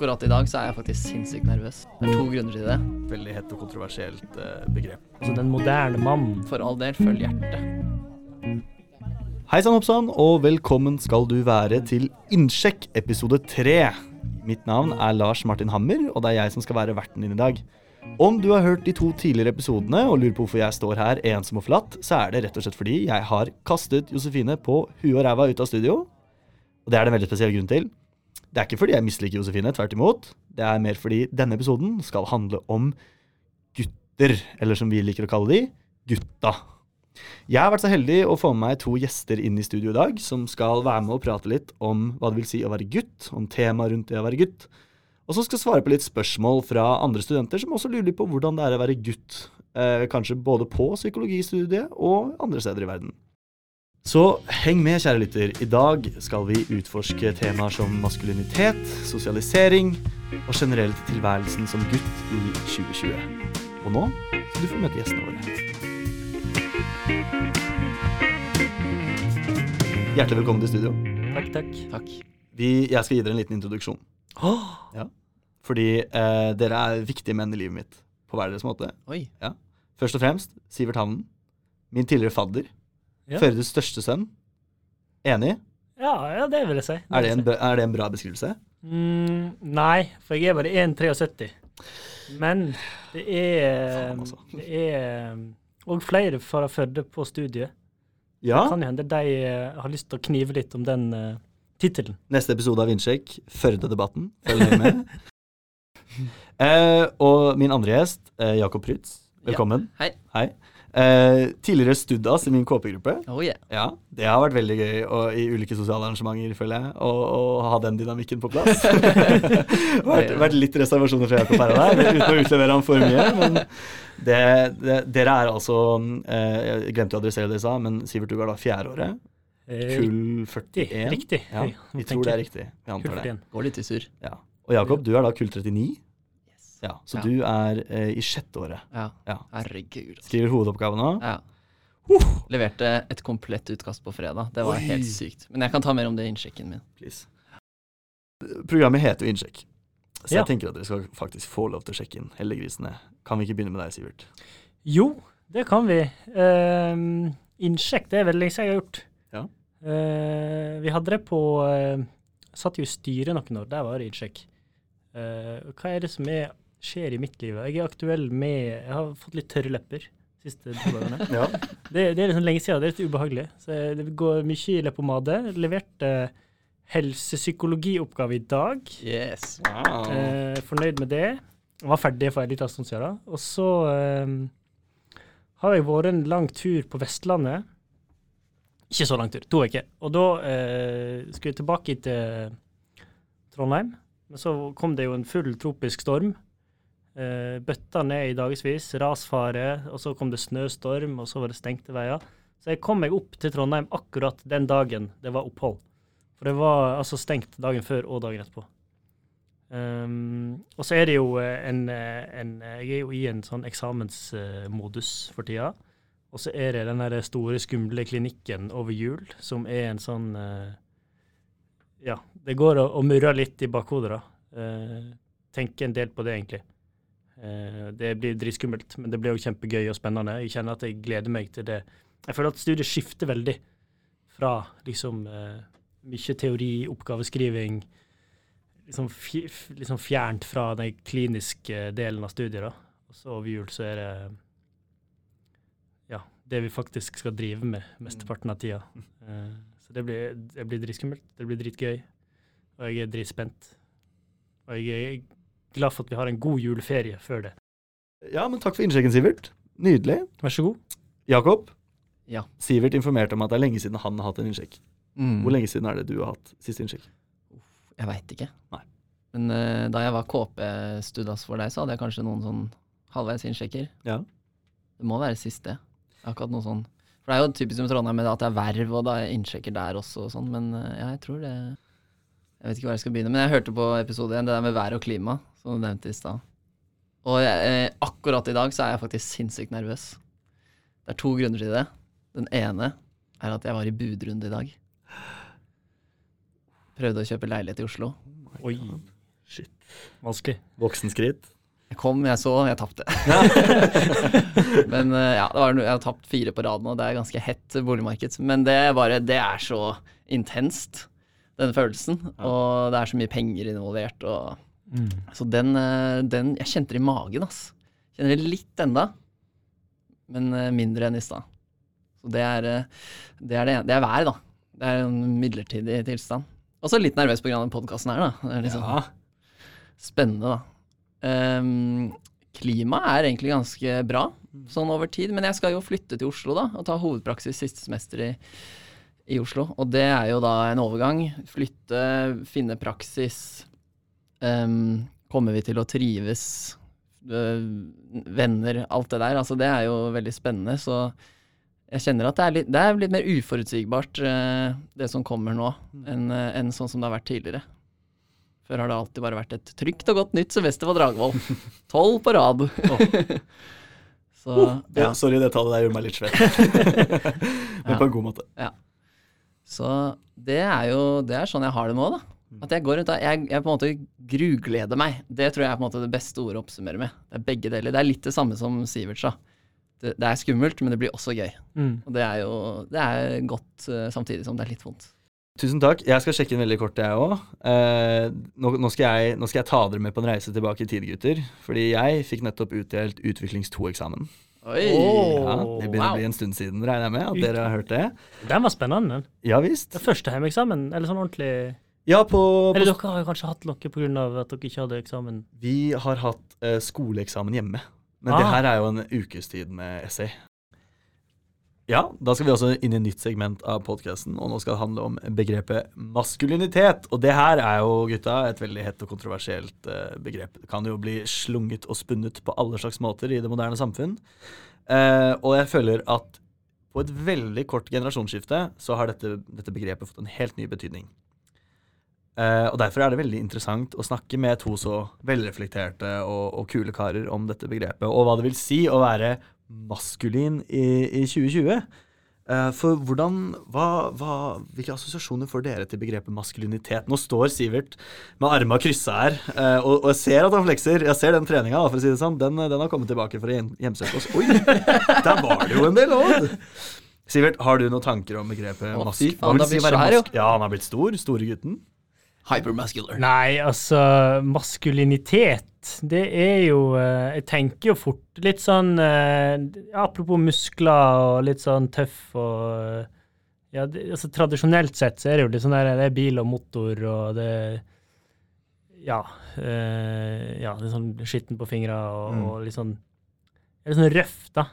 akkurat i dag så er jeg faktisk sinnssykt nervøs. Det er to grunner til det. Veldig hett og kontroversielt eh, begrep. Altså den moderne mann. For all del, følg hjertet. Hei sann, hoppsann, og velkommen skal du være til Innsjekk episode tre. Mitt navn er Lars Martin Hammer, og det er jeg som skal være verten din i dag. Om du har hørt de to tidligere episodene og lurer på hvorfor jeg står her ensom og flatt, så er det rett og slett fordi jeg har kastet Josefine på huet og ræva ut av studio. Og det er det en veldig spesiell grunn til. Det er ikke fordi jeg misliker Josefine, tvert imot. Det er mer fordi denne episoden skal handle om gutter, eller som vi liker å kalle de, gutta. Jeg har vært så heldig å få med meg to gjester inn i studio i dag, som skal være med og prate litt om hva det vil si å være gutt, om temaet rundt det å være gutt. Og så skal svare på litt spørsmål fra andre studenter som også lurer på hvordan det er å være gutt. Eh, kanskje både på psykologistudiet og andre steder i verden. Så heng med, kjære lytter. I dag skal vi utforske temaer som maskulinitet, sosialisering og generelt tilværelsen som gutt i 2020. Og nå skal du få møte gjestene våre. Hjertelig velkommen til studio. Takk, takk. Takk. Vi, jeg skal gi dere en liten introduksjon. Fordi eh, dere er viktige menn i livet mitt på hver deres måte. Oi. Ja. Først og fremst Sivert Havnen. Min tidligere fadder. Ja. Førdes største sønn. Enig? Ja, ja, det vil jeg si. Det Er det, en, er det en bra beskrivelse? Mm, nei, for jeg er bare 1,73. Men det er Faen, altså. Det er og flere fra Førde på studiet. Ja. Det kan jo hende de eh, har lyst til å knive litt om den uh, tittelen. Neste episode av Innsjekk, Førde-debatten. Følg nøye med. eh, og min andre gjest, eh, Jakob Prytz. Velkommen. Hei. Hei. Eh, tidligere studdas i min KP-gruppe. Oh yeah. Ja, det har vært veldig gøy og, i ulike sosiale arrangementer, føler jeg, å ha den dynamikken på plass. har vært, vært litt reservasjoner fra Jakob her og der, uten å utlevere ham for mye. Men det, det, dere er altså eh, Jeg glemte å adressere det i stad, men Sivert, du er da fjerdeåret. Eh, Kull 41. Riktig. Ja, vi tror det er riktig. Vi antar det. Går litt i surr. Ja. Og Jakob, du er da kull 39. Ja, så Ja. du er eh, i sjette året. Ja. Ja. Herregud. altså. Skriver hovedoppgave nå. Ja. Leverte et komplett utkast på fredag. Det var Oi. helt sykt. Men jeg kan ta mer om det i innsjekken min. Please. Programmet heter jo Innsjekk. Så Ja. jeg tenker at dere skal faktisk få lov til å sjekke inn hellegrisene. Kan vi ikke begynne med deg, Sivert? Jo, det kan vi. Uh, Innsjekk, det er veldig lenge siden jeg har gjort. Ja. Eh, vi hadde det på uh, Satt jo i styret noen år, der var det innsjekk. Eh, hva er det som er, skjer i mitt liv? Jeg er aktuell med Jeg har fått litt tørre lepper siste to dagene. Ja. Det, det er liksom lenge siden, det er litt ubehagelig. Så jeg- det går mye i leppepomade. Leverte helsepsykologioppgave i dag. Yes. Wow. Eh, fornøyd med det. Var ferdig for en liten stund siden. Og så eh, har jeg vært en lang tur på Vestlandet. Ikke så lang tur, to uker. Og da eh, skulle jeg tilbake til Trondheim. Men så kom det jo en full tropisk storm. Eh, bøtta ned i dagevis, rasfare, og så kom det snøstorm, og så var det stengte veier. Så jeg kom meg opp til Trondheim akkurat den dagen det var opphold. For det var altså stengt dagen før og dagen etterpå. Um, og så er det jo eh, en, eh, en Jeg er jo i en sånn eksamensmodus for tida. Og så er det den der store, skumle klinikken over jul, som er en sånn uh, Ja, det går og, og murrer litt i bakhodet, da. Uh, tenker en del på det, egentlig. Eh, det blir dritskummelt, men det blir jo kjempegøy og spennende. Jeg kjenner at jeg gleder meg til det. Jeg føler at studiet skifter veldig fra liksom eh, mye teori, oppgaveskriving, liksom, liksom fjernt fra den kliniske delen av studiet. da. Og så over jul så er det ja, det vi faktisk skal drive med mesteparten av tida. Eh, så det blir, det blir dritskummelt, det blir dritgøy, og jeg er dritspent. Og jeg er glad for at vi har en god juleferie før det. Ja, men takk for innsjekken, Sivert. Nydelig. Vær så god. Jakob, Ja. Sivert informerte om at det er lenge siden han har hatt en innsjekk. Mm. Hvor lenge siden er det du har hatt siste innsjekk? Jeg veit ikke. Nei. Men uh, da jeg var KP-studas for deg, så hadde jeg kanskje noen sånn halvveis innsjekker. Ja. Det må være siste. Jeg har ikke hatt noe sånn For det er jo typisk med Trondheim med at det er verv, og da er innsjekker der også og sånn, men uh, ja, jeg tror det Jeg vet ikke hvor jeg skal begynne, men jeg hørte på episode igjen, det der med vær og klima, som du nevnte i stad. Og eh, akkurat i dag så er jeg faktisk sinnssykt nervøs. Det er to grunner til det. Den ene er at jeg var i budrunde i dag. Prøvde å kjøpe leilighet i Oslo. Oi. Shit. Vanskelig. Voksenskritt. Jeg kom, jeg så, jeg tapte. Men eh, ja, det var, no- jeg har tapt fire på rad nå. Det er ganske hett boligmarked. Men det er bare Det er så intenst, den følelsen. Og det er så mye penger involvert. Og, Mm. så den, eh, den Jeg kjente det i magen, ass. Kjenner det litt enda, men eh, mindre enn i stad. Så det er eh, det er, det, det er været, da. Det er en midlertidig tilstand. Også litt nervøs av den podkasten her, da. Det er liksom Ja. spennende, da. Um, klimaet er egentlig ganske bra sånn over tid, men jeg skal jo flytte til Oslo da, og ta hovedpraksis siste semester i, i Oslo. Og det er jo da en overgang. Flytte, finne praksis. Um, kommer vi til å trives? øh, venner, alt det der. Altså, det er jo veldig spennende. Så jeg kjenner at det er litt, det er litt mer uforutsigbart, eh, det som kommer nå, enn eh, enn sånn som det har vært tidligere. Før har det alltid bare vært et trygt og godt nytt semester på Dragvoll. Tolv på rad. Så Ja, ja. sorry, det tallet der gjorde meg litt svett. Men på en god måte. Så det er jo Det er sånn jeg har det nå, da. At jeg går rundt og jeg, jeg på en måte grugleder meg. Det tror jeg er på en måte det beste ordet å oppsummere med. Det er begge deler. Det er litt det samme som Sivert sa. Det, det er skummelt, men det blir også gøy. Mm. Og det er jo det er godt eh, samtidig som det er litt vondt. Tusen takk. Jeg skal sjekke inn veldig kort, jeg òg. Eh, nå, nå, skal jeg- nå skal jeg ta dere med på en reise tilbake i tid, gutter. Fordi jeg fikk nettopp utdelt Utviklings 2-eksamen. Oi! Oh, Ja, det begynner wow. å bli en stund siden, regner jeg med, at dere har hørt det. Den var spennende. Ja visst. Det første hjemmeeksamen, eller sånn ordentlig Ja, på, Eller dere har kanskje hatt noe pga. at dere ikke hadde eksamen? Vi har hatt eh, skoleeksamen hjemme. Men det Ah. her er jo en ukes tid med essay. Ja, da skal vi også inn i nytt segment av podkasten, og nå skal det handle om begrepet maskulinitet. Og det her er jo, gutta, et veldig hett og kontroversielt eh, begrep. Det kan jo bli slunget og spunnet på alle slags måter i det moderne samfunn. Eh, og jeg føler at på et veldig kort generasjonsskifte så har dette, dette begrepet fått en helt ny betydning. Eh, og Derfor er det veldig interessant å snakke med to så velreflekterte og, og kule karer om dette begrepet, og hva det vil si å være maskulin i, i 2020. Uh, for hvordan, hva, hva, Hvilke assosiasjoner får dere til begrepet maskulinitet? Nå står Sivert med arma kryssa her, uh, og, og jeg ser at han flekser. Jeg ser den treninga, for å si det sånn. Den, den har kommet tilbake for å hjem- hjemsøke oss. Oi, der var det jo en del òg! Sivert, har du noen tanker om begrepet mask... hva vil si være mask- Ja, han har blitt stor. Store gutten. Hypermuscular. Nei, altså Maskulinitet, det er jo eh, Jeg tenker jo fort litt sånn eh, Apropos muskler og litt sånn tøff og eh, Ja, det, altså tradisjonelt sett så er det jo litt sånn der Det er bil og motor og det Ja. eh, ja, er sånn skitten på fingra og, Mm. og litt sånn er sånn røft, da.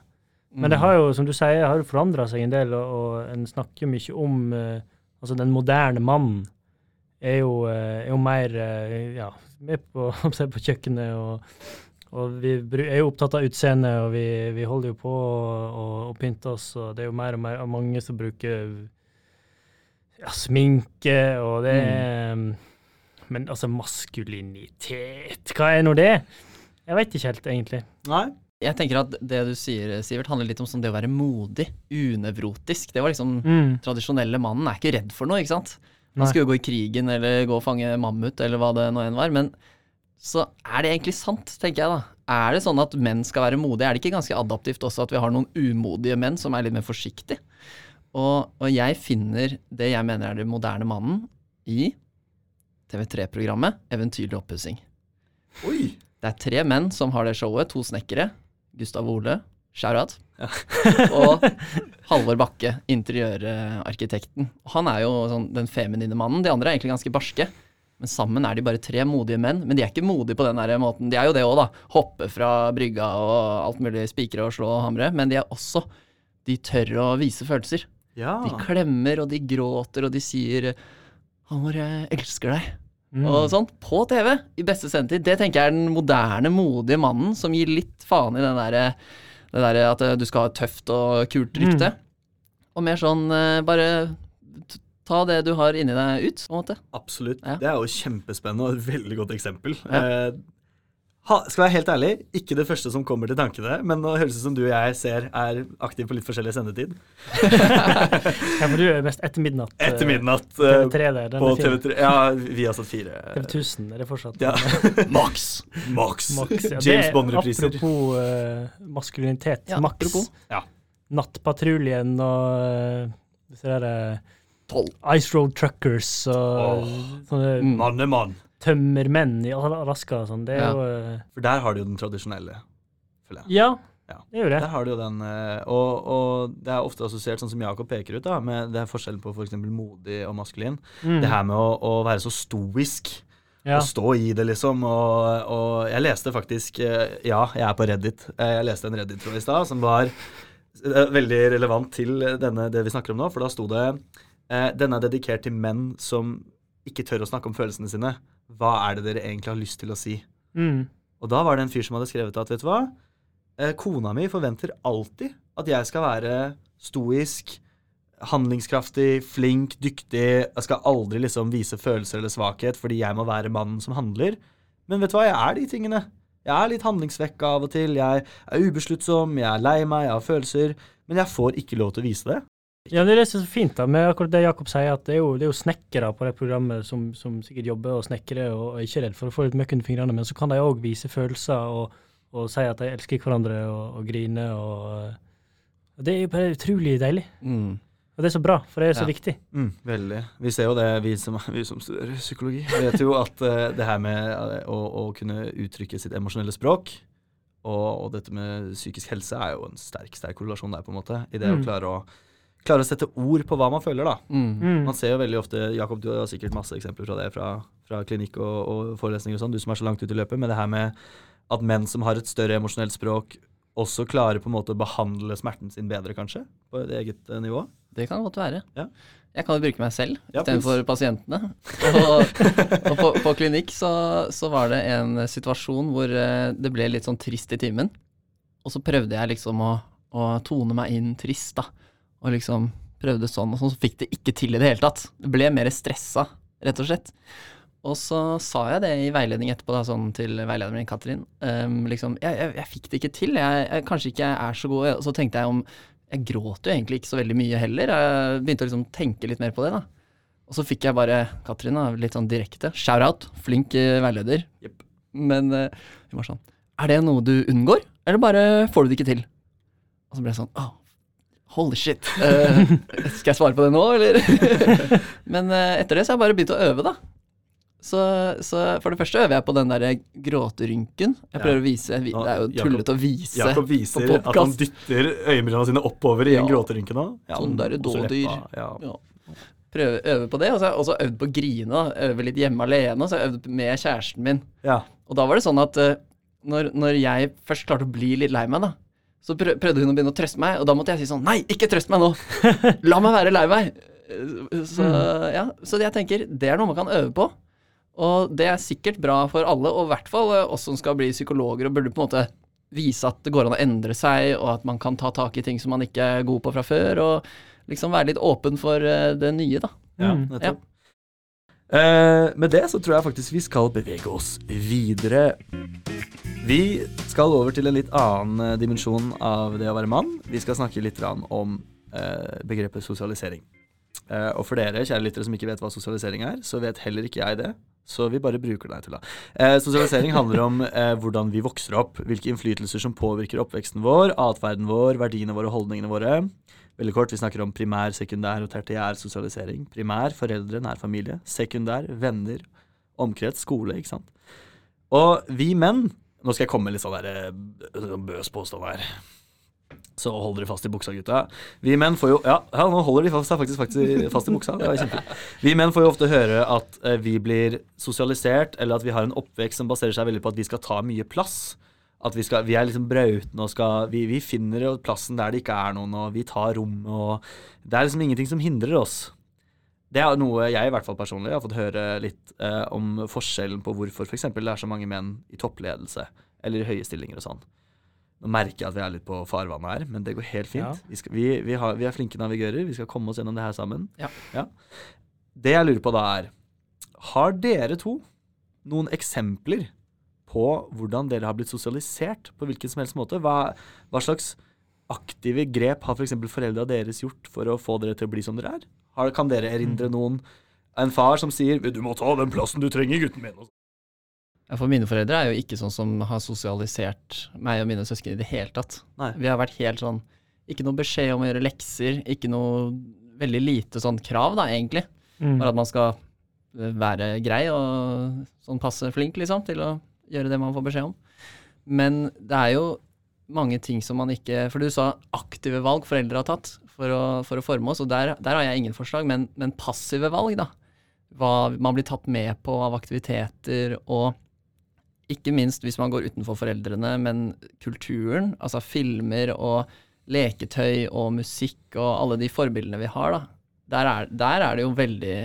Men det har jo, som du sier, har jo forandra seg en del, og, og en snakker mye om eh, Altså, den moderne mannen er jo, eh, er jo mer eh, ja, med på, på kjøkkenet, og, og vi er jo opptatt av utseende, og vi, vi holder jo på å pynte oss, og det er jo mer og mer og mange som bruker ja, sminke, og det er Men altså, maskulinitet, hva er nå det? Jeg veit ikke helt, egentlig. Nei. Jeg tenker at det du sier, Sivert, handler litt om sånn det å være modig, unevrotisk. Det var liksom Mm. tradisjonelle mannen er ikke redd for noe, ikke sant? Nei. Han skulle jo gå i krigen eller gå og fange mammut eller hva det nå enn var. Men så er det egentlig sant, tenker jeg da. Er det sånn at menn skal være modige? Er det ikke ganske adaptivt også at vi har noen umodige menn som er litt mer forsiktige? Og, og jeg finner det jeg mener er den moderne mannen i TV3-programmet Eventyrlig oppussing. Oi. Det er tre menn som har det showet. To snekkere. Gustav Ole, Shaurad. og Halvor Bakke, interiørarkitekten. Han er jo sånn den feminine mannen. De andre er egentlig ganske barske. Men sammen er de bare tre modige menn. Men de er ikke modige på den der måten. De er jo det òg, da. Hoppe fra brygga og alt mulig, spikre og slå og hamre. Men de er også De tør å vise følelser. Ja. De klemmer, og de gråter, og de sier 'Halvor, jeg elsker deg' Mm. og sånt, på TV, i beste sendetid. Det tenker jeg er den moderne, modige mannen som gir litt faen i den derre det derre at eh, du skal ha et tøft og kult rykte. Og mer sånn eh, bare ta det du har inni deg ut, på en måte. Absolutt. Ja. Det er jo kjempespennende og et veldig godt eksempel. Ja. Eh, ha, skal være helt ærlig, ikke det første som kommer til tankene, men nå høres det ut som du og jeg ser er aktive på litt forskjellig sendetid. Ja, for du er mest etter midnatt. eh, Etter midnatt Uh, TV3 der. På er. TV3. Ja, vi har satt fire. TV 1000 er det fortsatt. Ja. Max. Max. Max, ja. James er Bond-repriser. Apropos uh, maskulinitet. Ja, Max. apropos. Ja. Nattpatruljen og uh, disse der eh, Tolv. Ice Road Truckers og oh, sånne. Mannemann. Tømmermenn i Alaska og sånn. Det er Ja. jo eh, For der har de jo den tradisjonelle, føler jeg. Ja, Ja. det er jo det. Der har du jo den, eh, og, og det er ofte assosiert, sånn som Jakob peker ut, da, med det er forskjellen på f.eks. modig og maskulin. Mm. Det her med å, å være så stoisk. ja. Å stå i det, liksom. Og, og jeg leste faktisk eh, Ja, jeg er på Reddit. Eh, Jeg leste en Reddit-tråd i stad som var eh, veldig relevant til denne, det vi snakker om nå. For da sto det eh, Denne er dedikert til menn som ikke tør å snakke om følelsene sine. Hva er det dere egentlig har lyst til å si? Mm. Og da var det en fyr som hadde skrevet at vet du hva, eh, kona mi forventer alltid at jeg skal være stoisk, handlingskraftig, flink, dyktig. Jeg skal aldri liksom vise følelser eller svakhet fordi jeg må være mannen som handler. Men vet du hva, jeg er de tingene. Jeg er litt handlingsvekka av og til. Jeg er ubesluttsom, jeg er lei meg, jeg har følelser. Men jeg får ikke lov til å vise det. Ja, det er det som er så fint da, med akkurat det Jakob sier, at det er jo, det er jo snekkere på det programmet som, som sikkert jobber og snekrer og er ikke redd for å få litt møkk under fingrene, men så kan de òg vise følelser og, og si at de elsker hverandre og, og grine og og Det er jo bare utrolig deilig. Mm. Og det er så bra, for det er så Ja. viktig. Mm, veldig. Vi ser jo det, vi som, vi som studerer psykologi. Vet jo at uh, det her med eh, å, å kunne uttrykke sitt emosjonelle språk og, og dette med psykisk helse er jo en sterk sterk korrelasjon der, på en måte. I det å Mm. klare å, klare å sette ord på hva man føler, da. Mm. Mm. Man ser jo veldig ofte Jakob, du har sikkert masse eksempler fra det fra, fra klinikk og, og forelesninger og sånn, du som er så langt ute i løpet, men det her med at menn som har et større emosjonelt språk, også klarer på en måte å behandle smerten sin bedre, kanskje, på et eget eh, nivå. Det kan godt være. Ja. Jeg kan jo bruke meg selv Ja, istedenfor pasientene. Og, og på, på klinikk så, så var det en situasjon hvor eh, det ble litt sånn trist i timen. Og så prøvde jeg liksom å, å tone meg inn trist, da. Og liksom prøvde sånn, og sånn, så fikk det ikke til i det hele tatt. Det ble mer stressa, rett og slett. Og så sa jeg det i veiledning etterpå da, sånn til veilederen min, Katrin. Um, liksom, jeg, jeg, jeg fikk det ikke til. Jeg, jeg, kanskje ikke er så god. Og så tenkte jeg om Jeg gråter jo egentlig ikke så veldig mye heller. Jeg begynte å liksom tenke litt mer på det, da. Og så fikk jeg bare Katrin, da, litt sånn direkte. Shout-out. Flink eh, veileder. Yep. Men hun var sånn Er det noe du unngår, eller bare får du det ikke til? Og så ble jeg sånn oh, Holy shit. Uh, skal jeg svare på det nå, eller? Men uh, etter det så har jeg bare begynt å øve, da. Så, så for det første øver jeg på den derre gråterynken. Jeg prøver å vise Det er jo tullete å vise Jakob viser på at han dytter øyenbrynene sine oppover i en Ja. gråterynke nå. Ja, Sånn der dådyr. Ja. Ja. Prøve, øve på det, og så har jeg også øvd på å grine. Øve litt hjemme alene, og så har jeg øvd med kjæresten min. ja. Og da var det sånn at eh, når, når jeg først klarte å bli litt lei meg, da, så prøvde hun å begynne å trøste meg, og da måtte jeg si sånn Nei, ikke trøst meg nå! La meg være lei meg! Så, ja, så jeg tenker det er noe man kan øve på. Og det er sikkert bra for alle, og i hvert fall eh, oss som skal bli psykologer og burde på en måte vise at det går an å endre seg, og at man kan ta tak i ting som man ikke er god på fra før, og liksom være litt åpen for eh, det nye, da. ja nettopp. Ja. Uh, med det så tror jeg faktisk vi skal bevege oss videre. Vi skal over til en litt annen eh, dimensjon av det å være mann. Vi skal snakke litt om eh, begrepet sosialisering. Eh, og for dere, kjære lyttere som ikke vet hva sosialisering er, så vet heller ikke jeg det. Så vi bare bruker det til det. Sosialisering handler om hvordan vi vokser opp, hvilke innflytelser som påvirker oppveksten vår, atferden vår, verdiene våre holdningene våre. Veldig kort, vi snakker om primær, sekundær og tertiær sosialisering. Primær, foreldre, nær familie. Sekundær, venner, omkrets, skole, ikke sant. Og vi menn Nå skal jeg komme med litt sånn der, eh, sånn bøs påstand her. Så hold dere fast i buksa, gutta. Vi menn får jo Ja, ja nå holder de fast, faktisk, faktisk fast i buksa. Det var kjempe. Vi menn får jo ofte høre at eh, vi blir sosialisert, eller at vi har en oppvekst som baserer seg veldig på at vi skal ta mye plass. At vi, skal, vi er liksom brautende og skal vi, vi finner plassen der det ikke er noen, og vi tar rommet, og Det er liksom ingenting som hindrer oss. Det er noe jeg i hvert fall personlig har fått høre litt eh, om forskjellen på hvorfor f.eks. det er så mange menn i toppledelse eller i høye stillinger og sånn. Nå merker jeg at vi er litt på farvannet her, men det går helt fint. Ja. Vi, skal, vi, vi, har, vi er flinke navigører. Vi skal komme oss gjennom det her sammen. Ja. Det jeg lurer på da, er Har dere to noen eksempler på hvordan dere har blitt sosialisert på hvilken som helst måte. Hva, hva slags aktive grep har f.eks. For foreldra deres gjort for å få dere til å bli som dere er? Har, kan dere erindre noen En far som sier 'Du må ta den plassen du trenger, gutten min'. For mine foreldre er jo ikke sånn som har sosialisert meg og mine søsken i det hele tatt. Nei. Vi har vært helt sånn Ikke noe beskjed om å gjøre lekser, ikke noe veldig lite sånn krav, da, egentlig. Mm. Bare at man skal være grei og sånn passe flink, liksom, til å gjøre det man får beskjed om. Men det er jo mange ting som man ikke For du sa aktive valg foreldre har tatt for å, for å forme oss, og der, der har jeg ingen forslag. Men, men passive valg, da. Hva man blir tatt med på av aktiviteter, og ikke minst hvis man går utenfor foreldrene, men kulturen, altså filmer og leketøy og musikk og alle de forbildene vi har, da. Der er, der er det jo veldig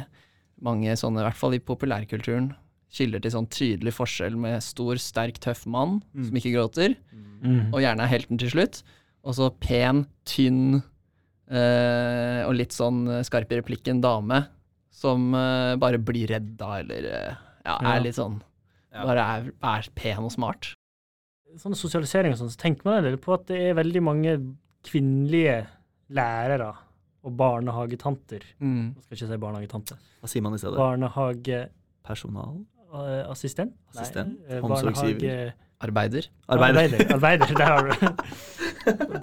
mange sånne, i hvert fall i populærkulturen, kilder til sånn tydelig forskjell med stor, sterk, tøff mann Mm. som ikke gråter, Mm. og gjerne er helten til slutt. Og så pen, tynn og litt sånn eh, skarp i replikken dame som eh, bare blir redd da, eller eh, ja, Ja. er litt sånn Ja. Bare er, er pen og smart. Sånn sosialisering og sånn, så tenker man en del på at det er veldig mange kvinnelige lærere og barnehagetanter. Mm. Jeg skal ikke si barnehagetante. Hva sier man i stedet? Barnehageassistent? Personal? Assistent? Assistent? Nei, eh, Omsorgsgiver? barnehage- Arbeider. Arbeider. Arbeider. Arbeider,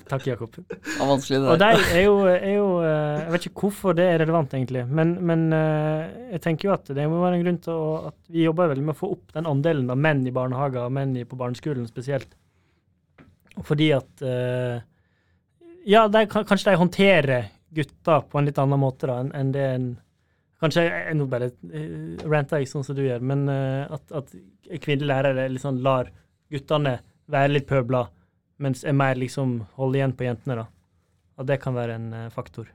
Takk, Jakob. Det var vanskelig, det Og der. de er jo, er jo eh, Jeg vet ikke hvorfor det er relevant, egentlig, men, men eh, jeg tenker jo at det må være en grunn til å, at vi jobber veldig med å få opp den andelen av menn i barnehager og menn på barneskolen spesielt. Fordi at eh, Ja, de, kanskje de håndterer gutter på en litt annen måte da, enn en det en Kanskje jeg, nå bare ranter jeg sånn som du gjør, men at, at kvinnelige lærere liksom lar guttene være litt pøbla, mens er mer liksom holder igjen på jentene, da. Og det kan være en eh, faktor.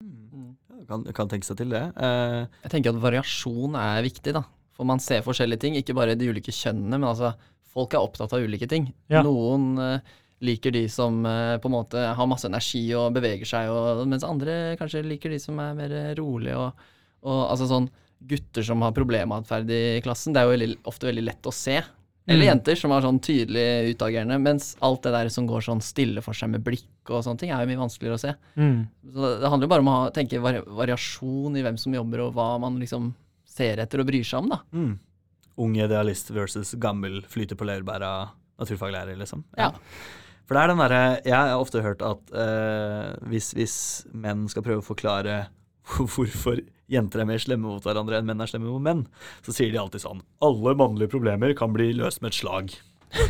Mm. Kan, kan tenke seg til det. Uh, Jeg tenker at variasjon er viktig, da. For man ser forskjellige ting, ikke bare de ulike kjønnene, men altså folk er opptatt av ulike ting. Ja. Noen uh, liker de som uh, på en måte har masse energi og beveger seg, og, mens andre kanskje liker de som er mer rolige og, og altså sånn gutter som har problematferd i klassen, det er jo veldig, ofte veldig lett å se. Eller Mm. jenter som er sånn tydelig utagerende, mens alt det der som går sånn stille for seg med blikk og sånne ting, er jo mye vanskeligere å se. Mm. Så det handler jo bare om å ha, tenke vari variasjon i hvem som jobber, og hva man liksom ser etter og bryr seg om, da. mm. Ung idealist versus gammel flyter på laurbæra naturfaglærer, liksom. Ja. For det er den derre Jeg har ofte hørt at uh, hvis, hvis menn skal prøve å forklare hvorfor jenter er mer slemme mot hverandre enn menn er slemme mot menn, så sier de alltid sånn Alle mannlige problemer kan bli løst med et slag.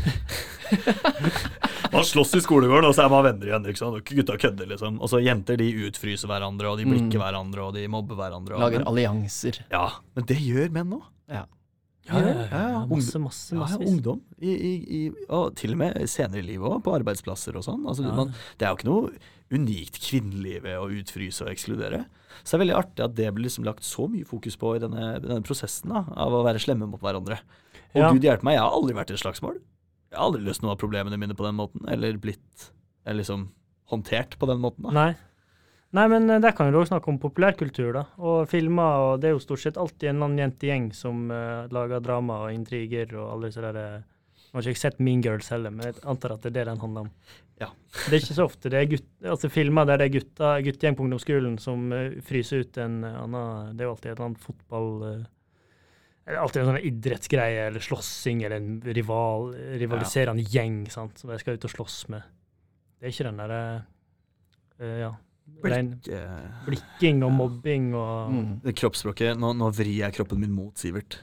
man slåss i skolegården, og så er man venner igjen. ikke sant? Og gutta kødder, liksom. Og så jenter de utfryser hverandre, og de blikker Mm. hverandre, og de mobber hverandre. Lager men, allianser. ja, men det gjør menn òg. Ja. Ja, ja, Ja, ja, masse, masse, Ja, ungdom. I, i, i, og til og med senere i livet òg, på arbeidsplasser og sånn. Altså, man, det er jo ikke noe unikt kvinnelig ved å utfryse og ekskludere. Så det er veldig artig at det blir liksom lagt så mye fokus på i denne, denne prosessen da, av å være slemme mot hverandre. Og gud hjelpe meg, jeg har aldri vært i et slagsmål. Jeg har aldri løst noen av problemene mine på den måten, eller blitt eller liksom håndtert på den måten. da. Nei. Nei, men eh, der kan du også snakke om populærkultur, da. Og filmer, og det er jo stort sett alltid en annen jentegjeng som uh, lager drama og intriger og alle disse der Jeg har ikke sett Mean Girls heller, men jeg antar at det er det den handler om. Ja. Det er ikke så ofte. Det er gutt, altså filmer der det er gutta, guttegjeng på ungdomsskolen som uh, fryser ut en uh, annen Det er jo alltid et eller annet fotball... Det er alltid en sånn idrettsgreie eller slåssing eller en rival, rivaliserende gjeng sant, som de skal ut og slåss med. Det er ikke den derre uh, Ja. Blikk, eh, blikking og mobbing og Mm. det kroppsspråket Nå, nå vrir jeg kroppen min mot Sivert.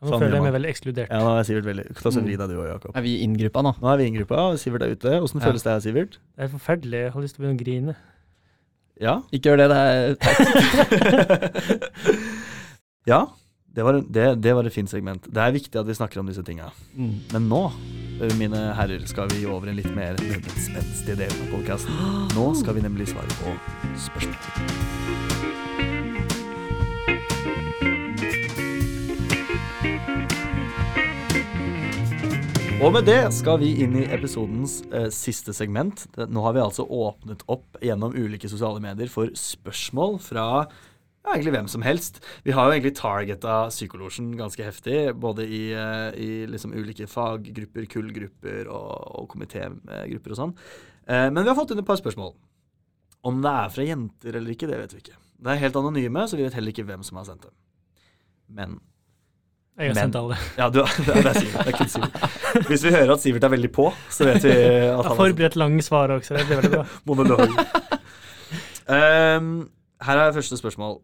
Nå Sånn føler jeg meg veldig ekskludert. Ja, nå er Sivert veldig Ta så vri deg du og Jakob. Er vi i inngruppa nå? Nå er vi i gruppa, og Sivert er ute. Åssen Ja. føles det her, Sivert? Det er forferdelig. Jeg har lyst til å begynne å grine. Ja? Ikke gjør det, det er teit. ja, det var, det, det var et fint segment. Det er viktig at vi snakker om disse tinga. Mm. Men nå, mine herrer, skal vi over en litt mer spenstig del av podkasten. Nå skal vi nemlig svare på spørsmål. Og med det skal vi inn i episodens eh, siste segment. Nå har vi altså åpnet opp gjennom ulike sosiale medier for spørsmål fra ja, egentlig hvem som helst. Vi har jo egentlig targeta psykolosjen ganske heftig, både i, eh, i liksom ulike faggrupper, kullgrupper og, og komitégrupper og sånn. Eh, men vi har fått inn et par spørsmål. Om det er fra jenter eller ikke, det vet vi ikke. Det er helt anonyme, så vi vet heller ikke hvem som har sendt dem. Men Jeg har Men- sendt alle. Ja, du, det er det er Sivert. Det er kun Sivert. Hvis vi hører at Sivert er veldig på, så vet vi at han forberedt lange svar også, det blir veldig bra. monolog. Ehm, her er første spørsmål.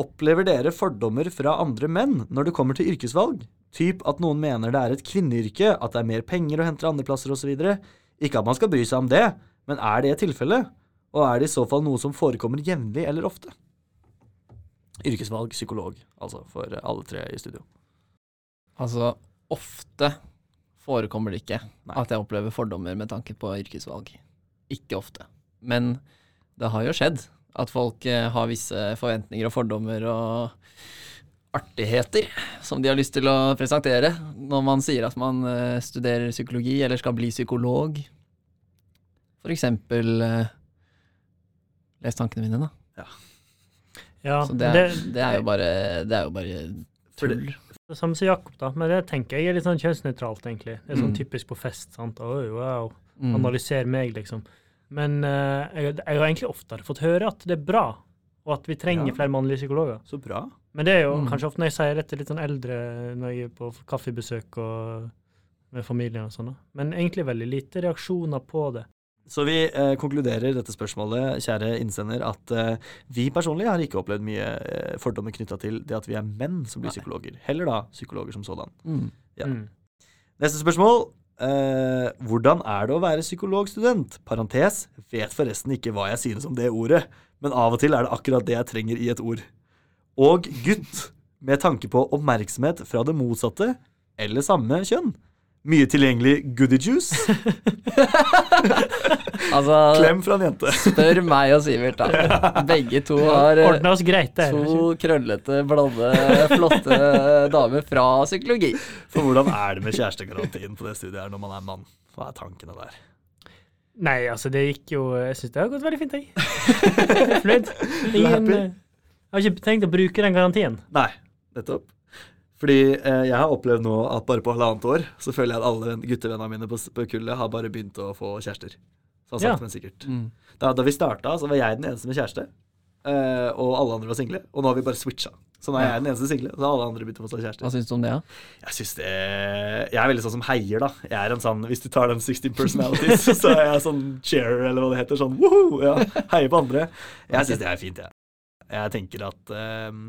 Opplever dere fordommer fra andre menn når det kommer til yrkesvalg? Typ at noen mener det er et kvinneyrke, at det er mer penger å hente andreplasser osv. Ikke at man skal bry seg om det, men er det tilfellet? Og er det i så fall noe som forekommer jevnlig eller ofte? Yrkesvalg, psykolog, altså for alle tre i studio. Altså, ofte forekommer det ikke Nei. at jeg opplever fordommer med tanke på yrkesvalg. Ikke ofte. Men det har jo skjedd at folk eh, har visse forventninger og fordommer og artigheter som de har lyst til å presentere når man sier at man eh, studerer psykologi eller skal bli psykolog. For eksempel eh, Les tankene mine, da. Ja, Så det, det, er, det er jo bare Det er jo bare tull. det samme som Jakob, da. Men det tenker jeg er litt sånn kjønnsnøytralt, egentlig. Det er sånn Mm. typisk på fest. sant? Oi, wow. Mm. Analyser meg, liksom. Men uh, jeg, jeg har egentlig oftere fått høre at det er bra, og at vi trenger Ja. flere mannlige psykologer. Så bra. Men det er jo Mm. kanskje ofte når jeg sier det til litt sånn eldre, når jeg er på kaffebesøk og med familien og sånn. Men egentlig veldig lite reaksjoner på det. Så vi eh, konkluderer dette spørsmålet, kjære innsender, at eh, vi personlig har ikke opplevd mye eh, fordommer knytta til det at vi er menn som blir Nei. psykologer. Heller da psykologer som sådan. Mm. Ja. Mm. Neste spørsmål. Eh, hvordan er det å være psykologstudent? Parentes. Vet forresten ikke hva jeg synes om det ordet, men av og til er det akkurat det jeg trenger i et ord. Og gutt, med tanke på oppmerksomhet fra det motsatte eller samme kjønn. Mye tilgjengelig goodie juice. Altså, Klem fra en jente. spør meg og Sivert, da. Begge to har eh, Ordna oss greit det. to krøllete, blonde, flotte damer fra psykologi. For hvordan er det med kjærestegarantien på det studiet her når man er mann? Hva er tankene der? Nei, altså, det gikk jo Jeg syns det har gått veldig fint, jeg. Fornøyd. Jeg har ikke tenkt å bruke den garantien. Nei, nettopp. Fordi eh, jeg har opplevd nå at bare på halvannet år så føler jeg at alle venn- guttevennene mine på, på kullet har bare begynt å få kjærester. Sånn Ja. sakte, men sikkert. Mm. Da, da vi starta, så var jeg den eneste med kjæreste. eh, og alle andre var single. Og nå har vi bare switcha. Så nå er jeg den eneste single, og så har alle andre begynt å få seg Hva syns du om det, da? Jeg synes det Jeg er veldig sånn som heier, da. Jeg er en sånn, Hvis du tar den 16 personalities, så er jeg sånn cheerer, eller hva det heter. Sånn woho! Ja, heier på andre. Jeg syns det er fint, jeg. Jeg tenker at ehm,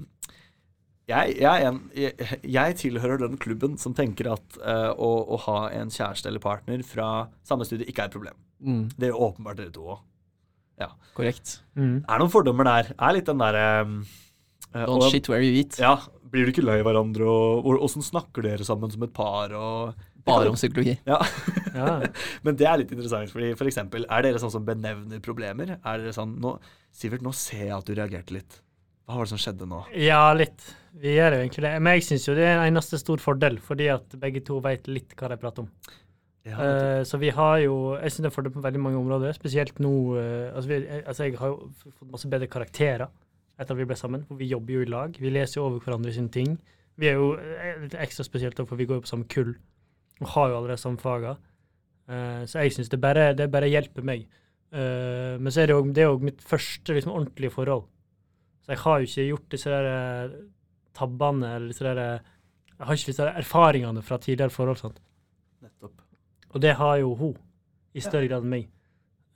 jeg, jeg, er en, jeg, jeg tilhører den klubben som tenker at uh, å, å ha en kjæreste eller partner fra samme studie ikke er et problem. Mm. Det gjør åpenbart dere to òg. Korrekt. Mm. Er noen fordommer der. Er litt den derre eh, Don't og- shit where you eat. Ja, Blir du ikke lei hverandre, og og- åssen snakker dere sammen som et par? og... Bare om psykologi. Ja, Ja. Men det er litt interessant, fordi for eksempel, er dere sånn som benevner problemer? Er dere sånn nå, Sivert, nå ser jeg at du reagerte litt. Hva var det som skjedde nå? ja, litt. Vi gjør jo egentlig det. Men jeg syns jo det er en eneste stor fordel, fordi at begge to vet litt hva de prater om. Ja, uh, så vi har jo Jeg syns det er fordel på veldig mange områder, spesielt nå uh, altså, vi, eh, altså Jeg har jo fått masse bedre karakterer etter at vi ble sammen, for vi jobber jo i lag. Vi leser jo over hverandre sine ting. Vi er jo litt ekstra spesielt, for vi går jo på samme kull og har jo allerede samme faga. Uh, så jeg syns det, bare- det bare hjelper meg. Men så er det jo det er jo mitt første liksom, ordentlige forhold. Så jeg har jo ikke gjort disse der eh, tabbene eller disse der eh, Jeg har ikke disse der erfaringene fra tidligere forhold. sant? nettopp. Og det har jo hun, i Ja. større grad enn meg.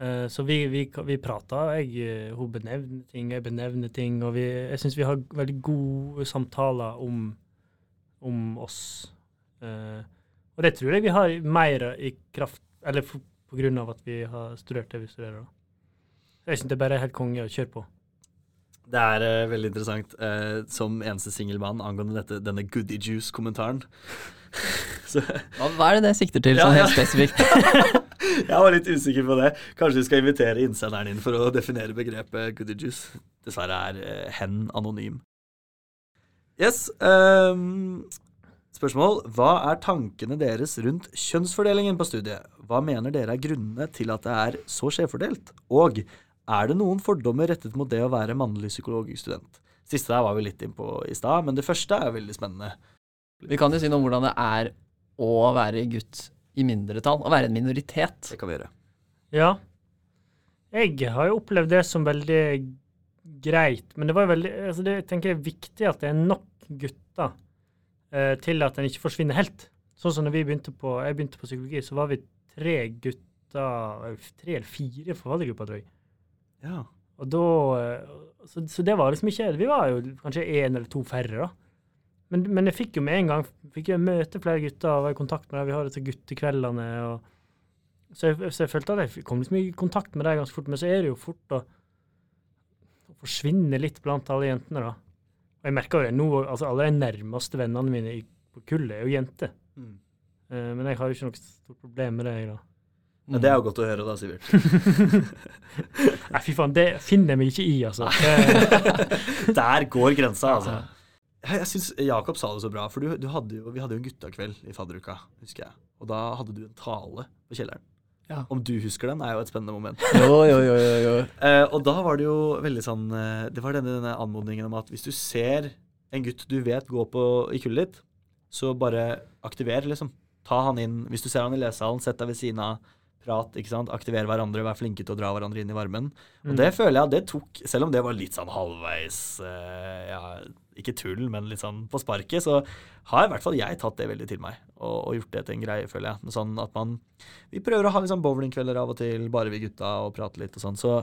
Uh, så vi, vi, vi prater, jeg, hun benevner ting, jeg benevner ting, og vi, jeg syns vi har veldig gode samtaler om, om oss. Uh, og det tror jeg vi har mer i kraft, eller f- på grunn av at vi har studert det vi studerer. da. Jeg syns det bare er helt konge å kjøre på. Det er uh, veldig interessant Uh, som eneste singelmann angående dette, denne goody juice-kommentaren. Hva, hva er det det sikter til, Ja, sånn ja. helt spesifikt? jeg var litt usikker på det. Kanskje vi skal invitere innsenderen inn for å definere begrepet goody juice. Dessverre er uh, hen anonym. Yes. Um, spørsmål. Hva er tankene deres rundt kjønnsfordelingen på studiet? Hva mener dere er grunnene til at det er så skjevfordelt? Og Er det noen fordommer rettet mot det å være mannlig psykologstudent? Siste der var vi litt innpå i stad, men det første er veldig spennende. Vi kan jo si noe om hvordan det er å være gutt i mindretall. Å være en minoritet. Det kan vi gjøre. Ja. Jeg har jo opplevd det som veldig greit, men det var jo veldig altså det, Jeg tenker jeg er viktig at det er nok gutter eh, til at en ikke forsvinner helt. Sånn som når vi begynte på, jeg begynte på psykologi, så var vi tre gutter Tre eller fire forfattergrupper, tror jeg. Ja. Og da eh, så, så det var liksom ikke Vi var jo kanskje én eller to færre, da. Men, men jeg fikk jo med en gang fikk jo møte flere gutter og være i kontakt med dem. Vi har disse guttekveldene. og så jeg, så jeg følte at jeg kom liksom i kontakt med dem ganske fort. Men så er det jo fort å, å forsvinne litt blant alle jentene, da. Og jeg merker jo det nå, altså alle de nærmeste vennene mine i, på kullet er jo jenter. Mm. Uh, men jeg har jo ikke noe stort problem med det, jeg, da. Ja, det er jo godt å høre, da, Sivert. Nei, fy faen, det finner jeg meg ikke i, altså. Der går grensa, altså. Jeg, syns Jakob sa det så bra, for du, du hadde jo, vi hadde jo en guttakveld i fadderuka, husker jeg. Og da hadde du en tale på kjelleren. Ja. Om du husker den, er jo et spennende moment. Jo, jo, jo, jo, jo. Eh, og da var det jo veldig sånn eh, Det var denne, denne anmodningen om at hvis du ser en gutt du vet går på i kullet ditt, så bare aktiver, liksom. Ta han inn. Hvis du ser han i lesesalen, sett deg ved siden av. Prat, ikke sant. aktivere hverandre, vær flinke til å dra hverandre inn i varmen. Og Mm. det føler jeg at det tok, selv om det var litt sånn halvveis eh, ja, Ikke tull, men litt sånn på sparket, så har i hvert fall jeg tatt det veldig til meg. Og, og gjort det til en greie, føler jeg. Sånn at man Vi prøver å ha litt sånn bowlingkvelder av og til, bare vi gutta, og prate litt og sånn. Så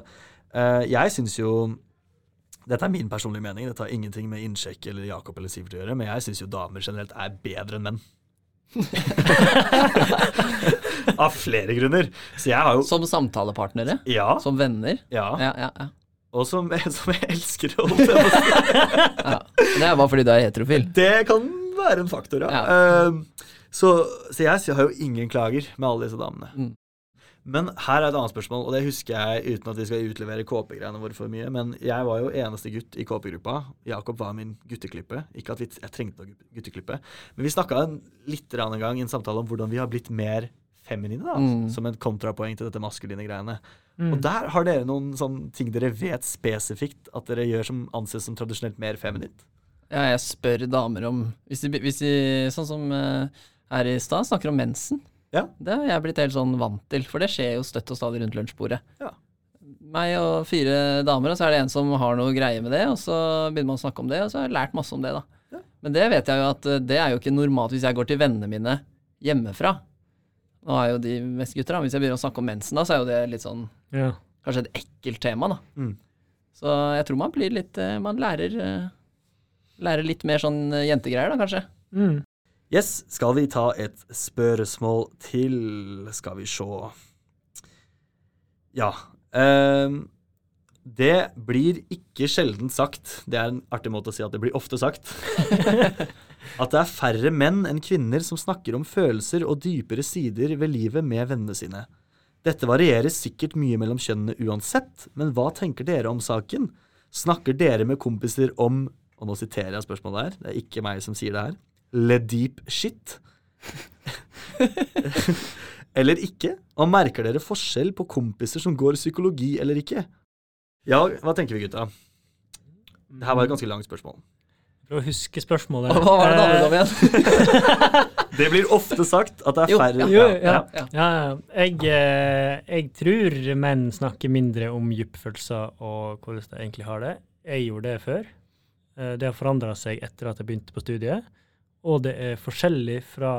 eh, jeg syns jo dette er min personlige mening, dette har ingenting med innsjekk eller Jakob eller Sivert å gjøre, men jeg syns jo damer generelt er bedre enn menn. Av flere grunner. Så jeg har jo Som samtalepartnere? Ja. Som venner? ja. Ja, ja, ja. Og som, som jeg elsker å holde på Det er bare fordi du er heterofil. Det kan være en faktor, ja. Uh, så, så jeg har jo ingen klager med alle disse damene. Mm. Men her er et annet spørsmål, og det husker jeg uten at vi skal utlevere KP-greiene våre for mye. Men jeg var jo eneste gutt i KP-gruppa. Jakob var min gutteklippe. Ikke at vi, jeg trengte noe gutteklippe. Men vi snakka litt en gang i en samtale om hvordan vi har blitt mer feminine, da. Mm. Som et kontrapoeng til dette maskuline greiene. Mm. Og der har dere noen sånne ting dere vet spesifikt at dere gjør som anses som tradisjonelt mer feminint. Ja, jeg spør damer om Hvis de, hvis de sånn som eh, her i stad, snakker om mensen. Ja. Det har jeg blitt helt sånn vant til, for det skjer jo støtt og stadig rundt lunsjbordet. Ja. Meg og fire damer, og så er det en som har noe greie med det, og så begynner man å snakke om det, og så har jeg lært masse om det, da. Ja. Men det vet jeg jo at eh, det er jo ikke normalt hvis jeg går til vennene mine hjemmefra. Nå er jo de mest gutter, da. Hvis jeg begynner å snakke om mensen, da, så er jo det litt sånn Ja. kanskje et ekkelt tema, da. Mm. Så jeg tror man blir litt eh, Man lærer, eh, lærer litt mer sånn eh, jentegreier, da, kanskje. Mm. Yes, skal vi ta et spørsmål til? Skal vi se Ja. Um, det blir ikke sjelden sagt, det er en artig måte å si at det blir ofte sagt, at det er færre menn enn kvinner som snakker om følelser og dypere sider ved livet med vennene sine. Dette varierer sikkert mye mellom kjønnene uansett, men hva tenker dere om saken? Snakker dere med kompiser om Og nå siterer jeg spørsmålet her, det er ikke meg som sier det her. Le deep shit? eller ikke? Og merker dere forskjell på kompiser som går psykologi eller ikke? Ja, hva tenker vi, gutta? Det her var et ganske langt spørsmål. Prøv å huske spørsmålet. Hva var det navnet om igjen? Det blir ofte sagt at det er færre ja. Jo, ja. Ja. Ja, jeg, eh, jeg tror menn snakker mindre om dypfølelser og hvordan de egentlig har det. Jeg gjorde det før. Eh, Det har forandra seg etter at jeg begynte på studiet. Og det er forskjellig fra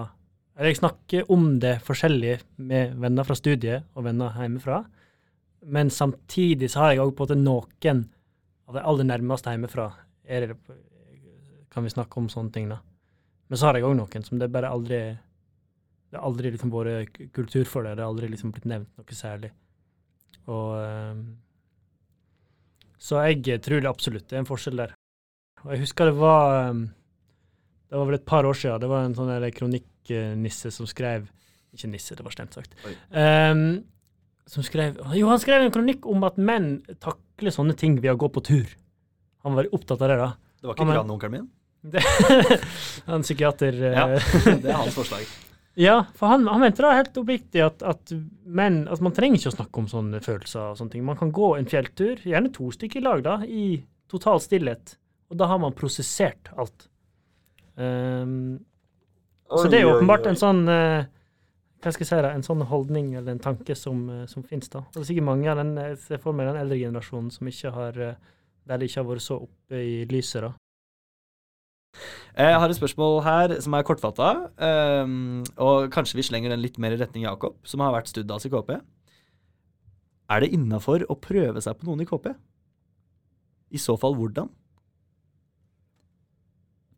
Eller jeg snakker om det forskjellig med venner fra studiet og venner hjemmefra. Men samtidig så har jeg òg på en måte noen av de aller nærmeste hjemmefra. Er kan vi snakke om sånne ting, da. Men så har jeg òg noen som det bare aldri Det har aldri liksom vært kultur for det. Det har aldri liksom blitt nevnt noe særlig. Og ehm, Så jeg tror det absolutt det er en forskjell der. Og jeg husker det var ehm, Det var vel et par år siden. Det var en sånn kronikknisse som skrev Ikke nisse, det var stemt sagt. Ehm, som skrev Jo, han skrev en kronikk om at menn takler sånne ting ved å gå på tur. Han var opptatt av det, da. Det var ikke grandonkelen min. Det, en psykiater eh, Ja, det er hans forslag. Ja, for han, han mente da helt oppriktig at, at menn at, Man trenger ikke å snakke om sånne følelser og sånne ting. Man kan gå en fjelltur, gjerne to stykker i lag, da, i total stillhet. Og da har man prosessert alt. Ehm, så det er jo åpenbart en sånn uh, hva skal jeg si da, en sånn holdning eller en tanke som, uh, som finnes. da. Og det er sikkert mange av den, jeg ser for meg den eldre generasjonen som ikke har, der de ikke har vært så oppe i lyset. da. Eh, Jeg har et spørsmål her som er kortfatta. um, og kanskje vi slenger den litt mer i retning Jakob, som har vært studdas i KP. Er det innafor å prøve seg på noen i KP? I så fall hvordan?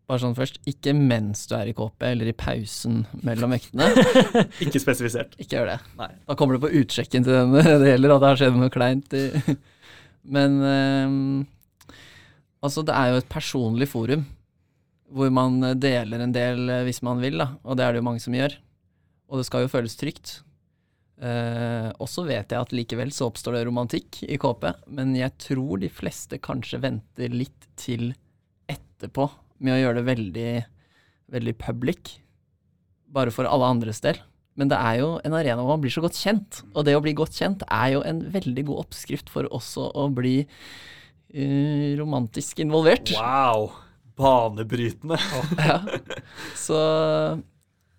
Bare sånn først, ikke mens du er i KP, eller i pausen mellom øktene. Ikke spesifisert. Ikke gjør det. Nei. Da kommer du på utsjekken til den det gjelder, at det har skjedd noe kleint. Men um, altså, det er jo et personlig forum hvor man deler en del eh, hvis man vil, da. Og det er det jo mange som gjør. Og det skal jo føles trygt. Eh, og så vet jeg at likevel så oppstår det romantikk i KP, men jeg tror de fleste kanskje venter litt til etterpå med å gjøre det veldig, veldig public. Bare for alle andres del. Men det er jo en arena hvor man blir så godt kjent. Og det å bli godt kjent er jo en veldig god oppskrift for også å bli uh, romantisk involvert. Wow! Banebrytende. Ja. Så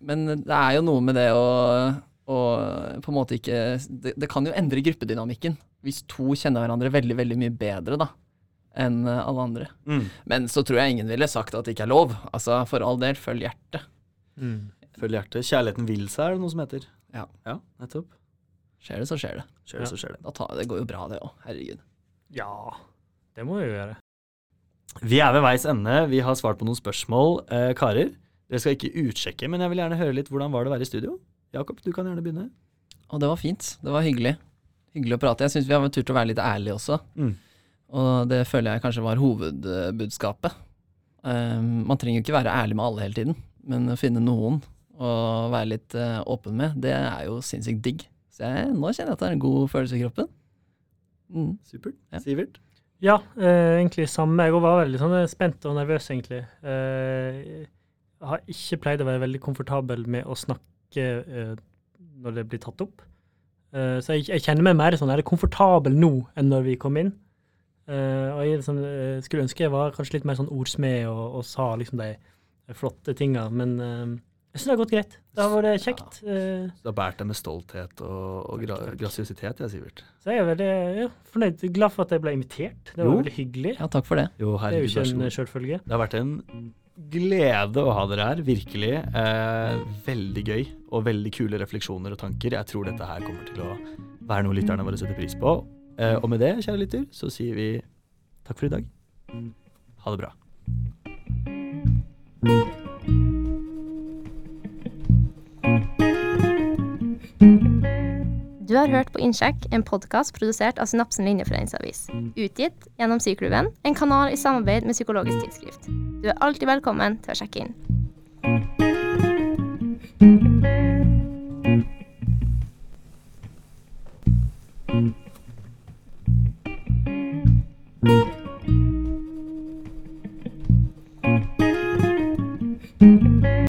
Men det er jo noe med det å, og på en måte ikke det, det kan jo endre gruppedynamikken hvis to kjenner hverandre veldig, veldig mye bedre da enn alle andre. Mm. Men så tror jeg ingen ville sagt at det ikke er lov. Altså, for all del, følg hjertet. Følg hjertet. Kjærligheten vil seg, er det noe som heter. Ja. Ja, nettopp. Skjer det, så skjer det. Skjer det, så skjer det. Da tar, det går jo bra, det òg. Herregud. Ja, det må vi jo gjøre. Vi er ved veis ende. Vi har svart på noen spørsmål. Eh, karer, dere skal ikke utsjekke, men jeg vil gjerne høre litt hvordan var det å være i studio. Jakob, du kan gjerne begynne. Og det var fint. Det var hyggelig. Hyggelig å prate. Jeg syns vi har turt å være litt ærlige også. Mm. Og det føler jeg kanskje var hovedbudskapet. Um, man trenger jo ikke være ærlig med alle hele tiden, men å finne noen å være litt uh, åpen med, det er jo sinnssykt digg. Så jeg, nå kjenner jeg at det er en god følelse i kroppen. Mm. Supert. Ja. Sivert? Ja, eh, egentlig samme. Jeg var veldig sånn spent og nervøs, egentlig. Eh, jeg har ikke pleid å være veldig komfortabel med å snakke eh, når det blir tatt opp. Eh, så jeg, jeg kjenner meg mer sånn, er det komfortabel nå enn når vi kom inn. Eh, og jeg liksom, eh, skulle ønske jeg var kanskje litt mer sånn ordsmed og, og sa liksom de, flotte tinga, men eh, jeg syns det har gått greit. Det har vært kjekt. Ja. Du har båret deg med stolthet og, og gra grasiøsitet, ja, Sivert. så jeg er veldig ja, fornøyd. Glad for at jeg ble invitert. Det var Jo. veldig hyggelig. Ja, takk for det. Jo, Det er jo ikke en sjølfølge. Det har vært en glede å ha dere her, virkelig. Eh, veldig gøy, og veldig kule refleksjoner og tanker. Jeg tror dette her kommer til å være noe lytterne våre setter pris på. Eh, og med det, kjære lytter, så sier vi takk for i dag. Ha det bra. Du har hørt på Innsjekk, en podkast produsert av Synapsen linjeforeningsavis. Utgitt gjennom Syklubben, en kanal i samarbeid med Psykologisk tidsskrift. Du er alltid velkommen til å sjekke inn.